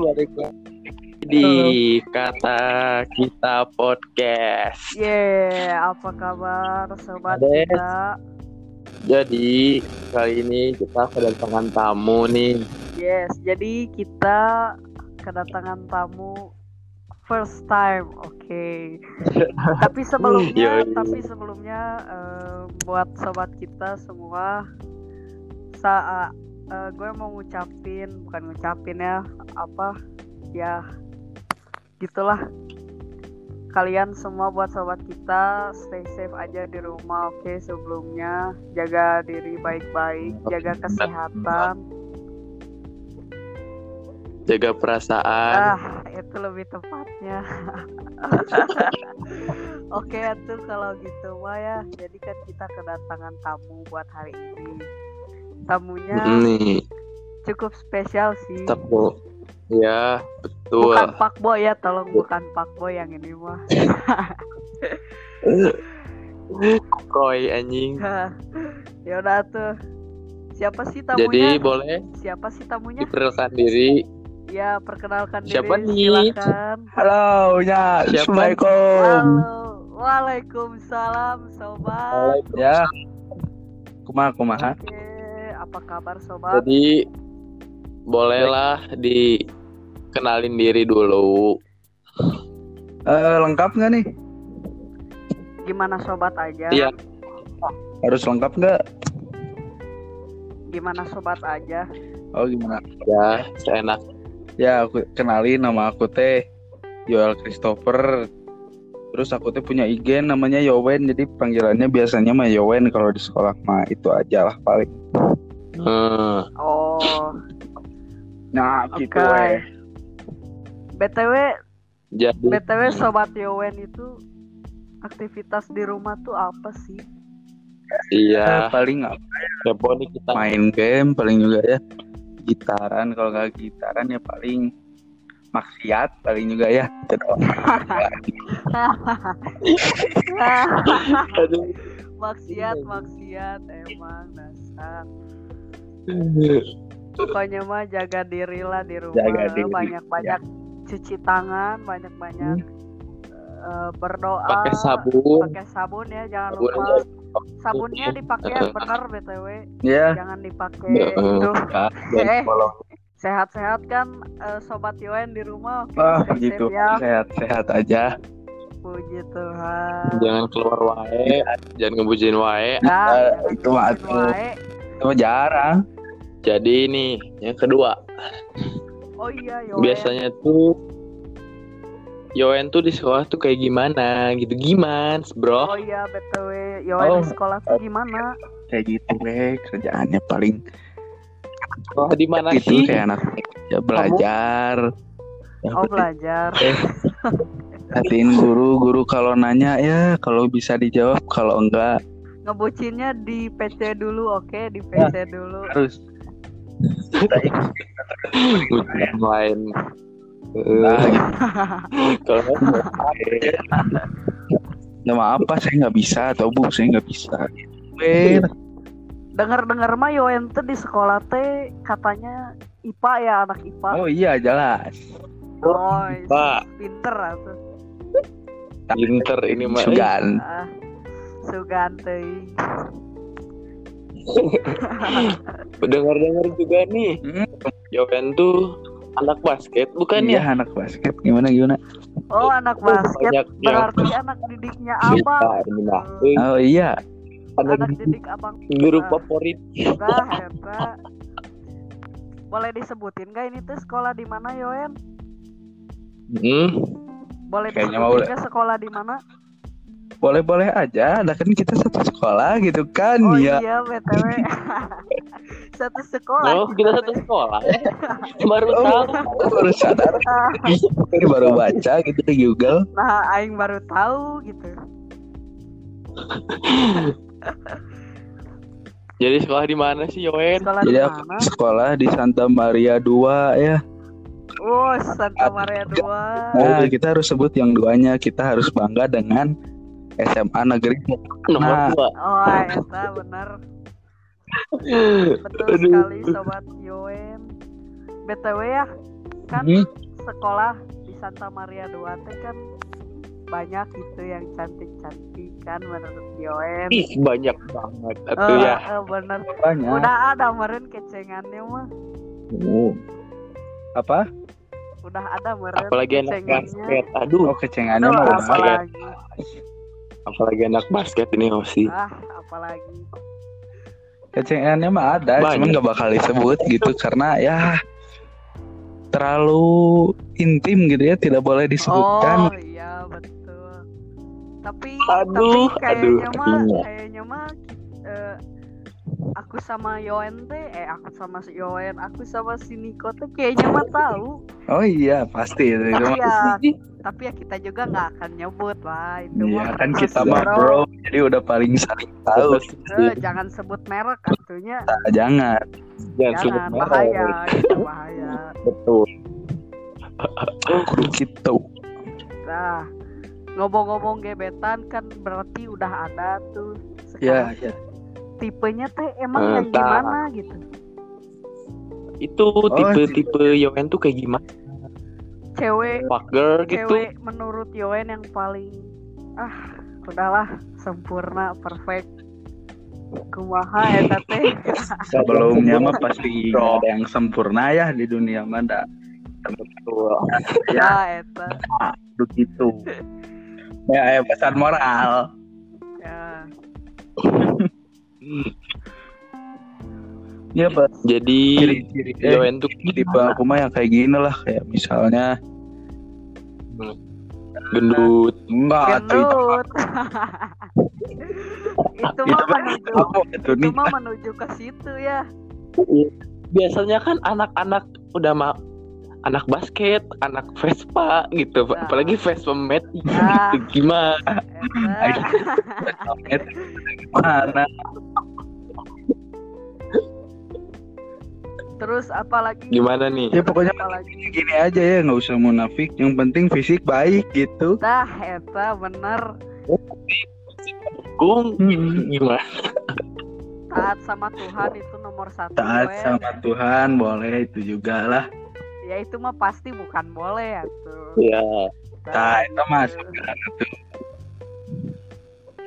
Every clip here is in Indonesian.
balik lagi di kata kita podcast. Yeah, apa kabar sobat Ades. kita? Jadi kali ini kita kedatangan tamu nih. Yes, jadi kita kedatangan tamu first time, oke. tapi sebelumnya, Yoi. tapi sebelumnya eh, buat sobat kita semua, saat gue mau ngucapin, bukan ngucapin ya, apa ya, gitulah. Kalian semua buat sobat kita stay safe aja di rumah, oke. Sebelumnya jaga diri baik-baik, jaga kesehatan. Jaga perasaan. Ah, itu lebih tepatnya. Oke, itu kalau gitu mah ya. Jadi kan kita kedatangan tamu buat hari ini. Tamunya Nih, cukup spesial sih. tamu. Ya, betul. Bukan Pak Boy ya, tolong bukan Pak Boy yang ini mah. Roy anjing. ya udah tuh. Siapa sih Jadi tamunya? boleh Siapa sih tamunya? diperkenalkan diri. Ya, perkenalkan Siapa diri. nih? Silakan. Halo, ya, Siapa? Assalamualaikum. Halo. Waalaikumsalam, sobat. Ya, kumaha kumaha. Oke, apa kabar sobat? Jadi bolehlah dikenalin diri dulu. Eh, lengkap nggak nih? Gimana sobat aja? Iya. Harus lengkap nggak? Gimana sobat aja? Oh gimana? Ya, seenak. Ya, aku kenalin nama aku teh Yoel Christopher. Terus aku teh punya IG namanya Yowen, jadi panggilannya biasanya mah Yowen kalau di sekolah mah itu aja lah paling. Hmm. Oh, Nah, Oke. gitu weh. btw, Jadi btw sobat Yowen itu aktivitas di rumah tuh apa sih? iya, Eh, paling apa? kepo nih kita. main game paling juga ya. Gitaran kalau nggak gitaran ya paling maksiat paling juga ya. Maksiat, maksiat emang dasar. Pokoknya mah jaga diri lah di rumah. Jaga diri, Banyak-banyak cuci tangan, banyak-banyak eh, berdoa. Pakai sabun. Pakai sabun ya, jangan Sabun lupa. aja. Sabunnya dipakai yang benar btw, Ya, jangan dipakai Heeh. itu. Dan Eh. Sehat-sehat kan eh, sobat Yoen di rumah. Oke, stay gitu. ya. Sehat-sehat aja. Puji Tuhan. jangan keluar wae, jangan ngebujuin wae. Nah, jangan itu wae. Itu jarang. Jadi ini yang kedua, Oh iya, Yoen. biasanya tuh Yoen tuh di sekolah tuh kayak gimana gitu gimana bro Oh iya, BTW. Yoen Oh. di sekolah tuh gimana? Kayak gitu weh kerjaannya paling sekolah di mana itu sih kayak anak ya belajar. Ya, Oh, belajar. Perhatiin guru, guru kalau nanya ya kalau bisa dijawab, kalau enggak Ngebucinnya di PC dulu, oke? Di PC dulu. harus Ujian lain Nah, gitu. kalau Nama apa saya nggak bisa atau bu saya nggak bisa. Dengar-dengar mah Yoen tuh di sekolah teh katanya IPA ya, anak IPA. oh iya jelas. Oh, Pak pinter atuh. pinter ini mah Sugan. Ah, Sugan teuing. dengar dengar juga nih Hmm, Yoen tuh anak basket bukan iya ya anak basket gimana gimana? Oh, anak basket banyak yang berarti anak didiknya abang. Iya, Oh iya, anak Anak didik abang. guru favorit. Boleh disebutin gak ini tuh sekolah di mana, Yoen? hmm. Boleh Kayaknya disebutin gak sekolah di mana? Boleh boleh aja. Ada kan kita satu sekolah gitu kan Oh ya. iya, BTW. satu sekolah. oh kita satu sekolah ya baru Oh. tahu baru sadar, Ini baru baca gitu di Google. Nah, aing baru tahu gitu. jadi sekolah di mana sih Yoen Sekolah di Jadi aku mana? sekolah di Santa Maria 2 ya. Oh, Santa Maria 2. Nah, kita harus sebut yang duanya. Kita harus bangga dengan SMA negeri. nomor Nah. dua Oh, eta bener. Betul Aduh. sekali sobat Yoen. BTW ya, kan Hmm. sekolah di Santa Maria Duarte kan banyak gitu yang cantik-cantik kan menurut Yoen. Ih, banyak banget atuh ya. eh, bener. Banyak. Udah ada meren kecengannya mah. Apa? Udah ada meren Apalagi anak kecengannya. basket. Aduh, Oh kecengannya mah udah apalagi. Apalagi anak basket ini Osi. Ah, apalagi. Kecengannya mah ada, Banyak. cuman gak bakal disebut gitu karena ya terlalu intim gitu ya, tidak boleh Oh, disebutkan. iya betul. Tapi Aduh, tapi kayaknya aduh, mah kayaknya mah eh, aku sama Yoen teh eh aku sama si Yoen, aku sama si Niko teh kayaknya mah tahu. Oh iya, pasti itu, Tapi ya, tapi ya kita juga nggak akan nyebut lah itu Iya mah kan kita mah bro, jadi udah paling saling tahu. Eh, jangan sebut merek artinya Nah, jangan. Jangan sebut jangan merek. bahaya, kita bahaya. Betul. Gitu. Nah, ngomong-ngomong gebetan kan berarti udah ada tuh. Ya, Sekarang ya. Tipenya teh emang Eh, yang gimana gitu? Itu Oh, tipe-tipe Yoen tuh kayak gimana? Cewek Fucker gitu. cewek menurut Yoen yang paling ah udahlah sempurna perfect kumaha eta teh Sebelumnya mah pasti ada yang sempurna ya di dunia mah. Betul. ya eta begitu. Ya, ya pesan moral. ya Ya, Pak. Jadi Ciri-ciri eh, tipe aku mah yang kayak gini lah. Kayak misalnya gendut. enggak gendut. itu itu mah menuju aku itu mah menuju ke situ ya. Biasanya kan anak-anak udah mah anak basket, anak Vespa gitu. Nah. Apalagi Vespa Met Ah. gitu. Gimana? eta mana terus apalagi Gimana nih? ya pokoknya apalagi gini aja ya nggak usah munafik yang penting fisik baik gitu tah eta bener Gung Hmm. gimana? taat sama Tuhan itu nomor satu taat sama Tuhan boleh itu juga lah ya itu mah pasti bukan boleh ya tuh. Ya, nah itu masuk kan tuh.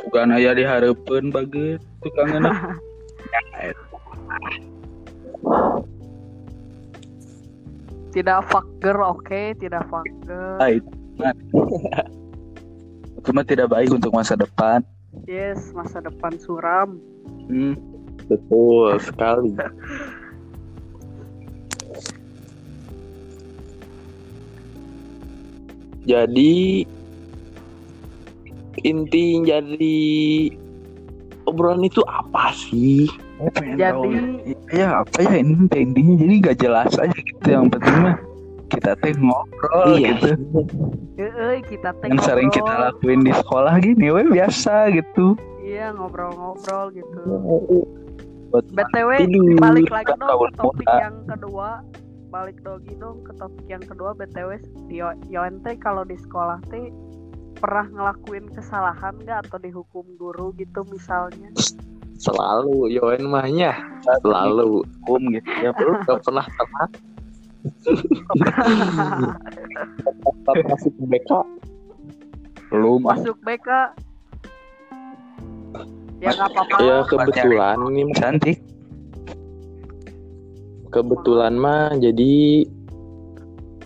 Bukan aya diharapkan bagus tukang enak. Tidak fucker oke tidak fucker. Ah, itu mah. itu mah tidak baik untuk masa depan. Yes masa depan suram. Hmm. betul sekali. Jadi inti jadi obrolan itu apa sih? Oh, Jadi- ya. apa ya ini? Intinya jadi nggak jelas aja gitu. Yang penting mah kita teh ngobrol iya. gitu. Kita teh yang sering kita lakuin di sekolah gini we biasa gitu. Iya ngobrol-ngobrol gitu. Buat btw balik lagi dong ke topik yang kedua balik lagi dong ke topik yang kedua btw Yo Yoen teh kalau di sekolah teh pernah ngelakuin kesalahan nggak atau dihukum guru gitu misalnya? Selalu Yoen mahnya selalu. Hukum gitu ya bro. Gak pernah pernah tetap masuk BK belum ah. masuk BK ya nggak apa-apa. Ya kebetulan ini cantik kebetulan mah jadi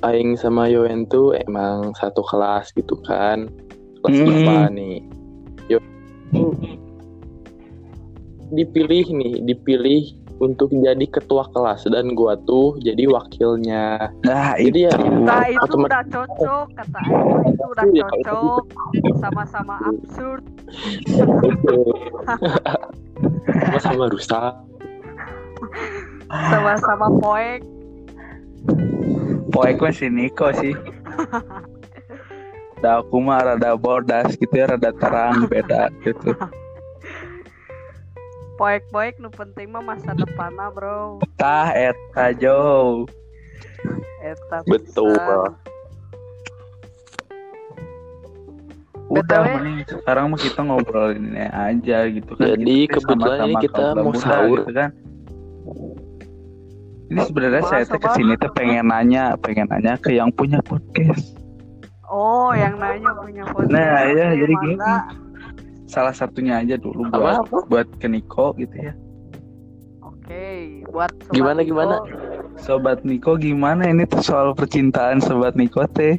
Aing sama Yoen tuh emang satu kelas gitu kan. Kelas Hmm. IPA nih? Yoen tuh dipilih nih dipilih untuk jadi ketua kelas dan gua tuh jadi wakilnya. Nah jadi ya Nah itu otomatis udah cocok kata Aing itu udah Iya, cocok. sama-sama absurd. Sama-sama rusak sama-sama poek poek mah si Niko sih Nah, aku mah rada bodas gitu ya, rada terang beda gitu. poek-poek nu penting mah masa depanna bro Tah eta jo. eta Betul. pisan. Udah BTW. mending sekarang mah kita ngobrolin ini aja gitu kan. Jadi, Kita kebetulan ini kita mau sahur. gitu kan. Ini sebenarnya saya teh apa? ke sini tuh pengen nanya, pengen nanya ke yang punya podcast. Oh, yang nanya punya podcast. Nah, iya, Oke, jadi gini. Salah satunya aja dulu buat apa? buat ke Niko gitu ya. Oke, buat sobat Gimana, Niko, gimana? Sobat Niko gimana ini tuh soal percintaan Sobat Niko teh?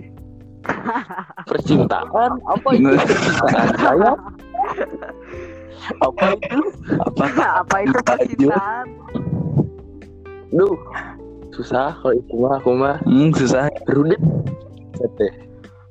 Percintaan apa itu? Percintaan saya? Apa itu? Apa? Apa itu percintaan? Duh, susah kalau itu mah aku mah Hmm, susah. rudet.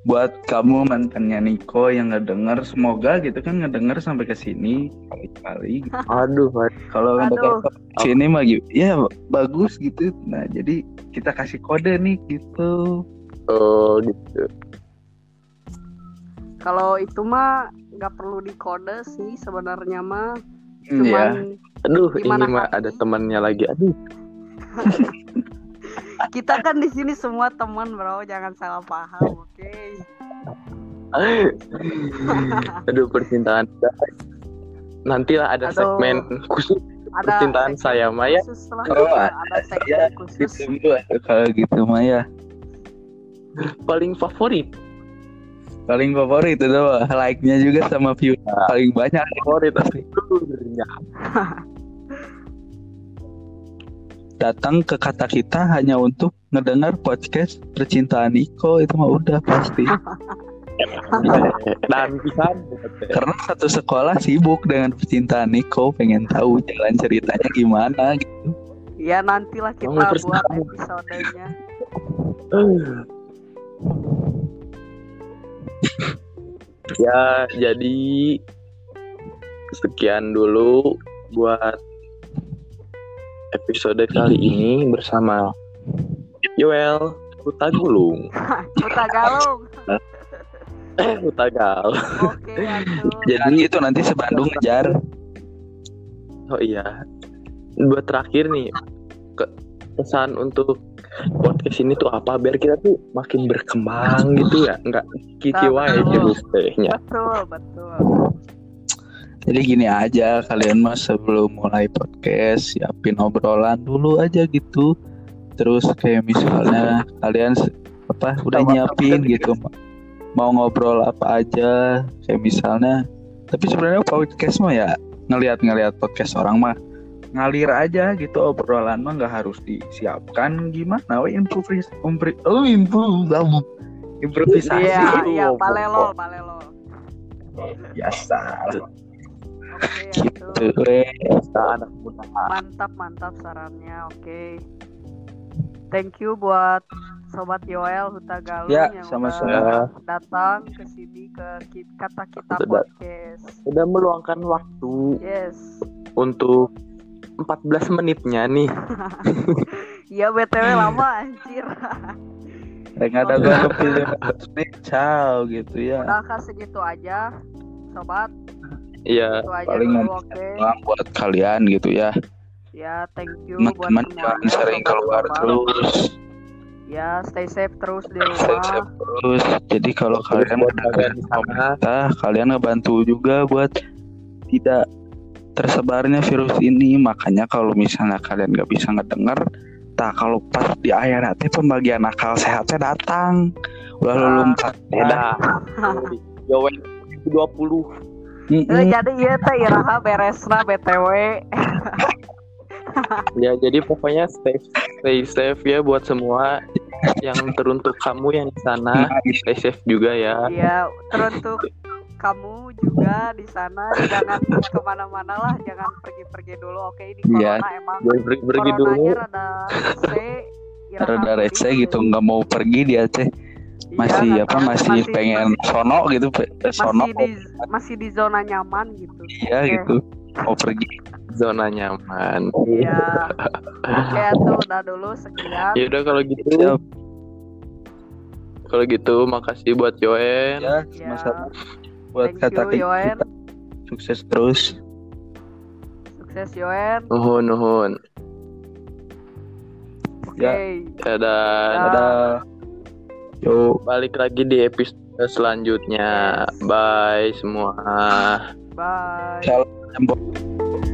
Buat kamu mantannya Niko yang ngedenger, semoga gitu kan ngedenger sampai ke sini kali-kali. Aduh, Kalau Aduh. ngedenger ke sini mah gitu, ya bagus gitu. Nah, jadi kita kasih kode nih gitu. oh gitu. Kalau itu mah nggak perlu dikode sih sebenarnya mah. Hmm, ya. Cuman Aduh, Gimana ini mah ada temannya lagi. Aduh, kita kan di sini semua teman bro, jangan salah paham, oke? aduh percintaan. Nantilah ada Aduh. segmen khusus Ada percintaan segmen saya Maya. khusus lah, Oh, ada segmen ya, khusus. Gitu kalau gitu mah ya. paling favorit. Paling favorit itu like-nya juga sama view paling banyak. Favorit aslinya. Datang ke kata kita hanya untuk ngedengar podcast percintaan Niko itu mah udah pasti. Dan bisa Karena satu sekolah sibuk dengan percintaan Niko, pengen tahu jalan ceritanya gimana gitu. Ya nantilah kita Oh, buat episodenya. ya jadi sekian dulu buat episode kali ini bersama Yoel Hutagulung Buta galung. eh Hutagal Oke. Jadi itu nanti sebandung ngejar. oh iya. Buat terakhir nih ke pesan untuk podcast ini tuh apa? Biar kita tuh makin berkembang gitu ya. Nggak kiki wae gitu tehnya Betul, betul. Jadi gini aja kalian mah sebelum mulai podcast siapin obrolan dulu aja gitu. Terus kayak misalnya kalian apa udah nyiapin kan gitu mau ngobrol apa aja. Kayak misalnya tapi sebenarnya podcast mah ya ngelihat-ngelihat podcast orang mah ngalir aja gitu. Obrolan mah nggak harus disiapkan. Gimana? We improvis umpri oh improve improvisasi Iya, iya, palelo, palelo. biasa Gitu anak muda Mantap, mantap sarannya. Oke. Thank you buat sobat Yoel Huta Galung Ya, yang sama-sama. udah datang ke sini ke kata kita Udah dat- podcast. udah meluangkan waktu Yes. untuk 14 menitnya nih Iya BTW lama anjir. Ada gua kepilih ciao gitu ya. Udah segitu aja. Sobat, Iya itu aja paling buat kalian gitu ya. Ya, thank you buat Teman-teman jangan semuanya. sering keluar terus. Ya, stay safe terus di Stay rumah. safe terus. Jadi kalau kalian buat sana kita, kalian ngebantu juga buat tidak tersebarnya virus ini. Makanya kalau misalnya kalian nggak bisa ngedenger, tak kalau pas di akhir hati pembagian akal sehatnya datang. Ulah lu Ah. lompat. Ya, Nah, Yowen 20 Eh, jadi iya teh iraha beresna BTW. Ya jadi pokoknya stay stay safe ya buat semua yang teruntuk kamu yang di sana stay safe juga ya. Iya, teruntuk kamu juga di sana jangan ke mana-mana lah, jangan pergi-pergi dulu. Oke, ini corona emang Jangan pergi, pergi dulu. rada rese. Rada rese gitu nggak mau pergi dia teh masih nggak apa tahu, masih pengen sono gitu pe- sono masih di masih di zona nyaman gitu. iya Oke. gitu mau pergi Zona nyaman. Iya. Oke, tuh udah dulu sekian. Ya udah kalau gitu. Siap. Kalau gitu makasih buat Yoen. ya Ya. buat Thank kata you, Yoen. kita sukses terus Sukses Yoen. Nuhun nuhun. Oke. Ya. Dadah. Ya. ada yo Balik lagi di episode selanjutnya. Bye semua. Bye. Salam.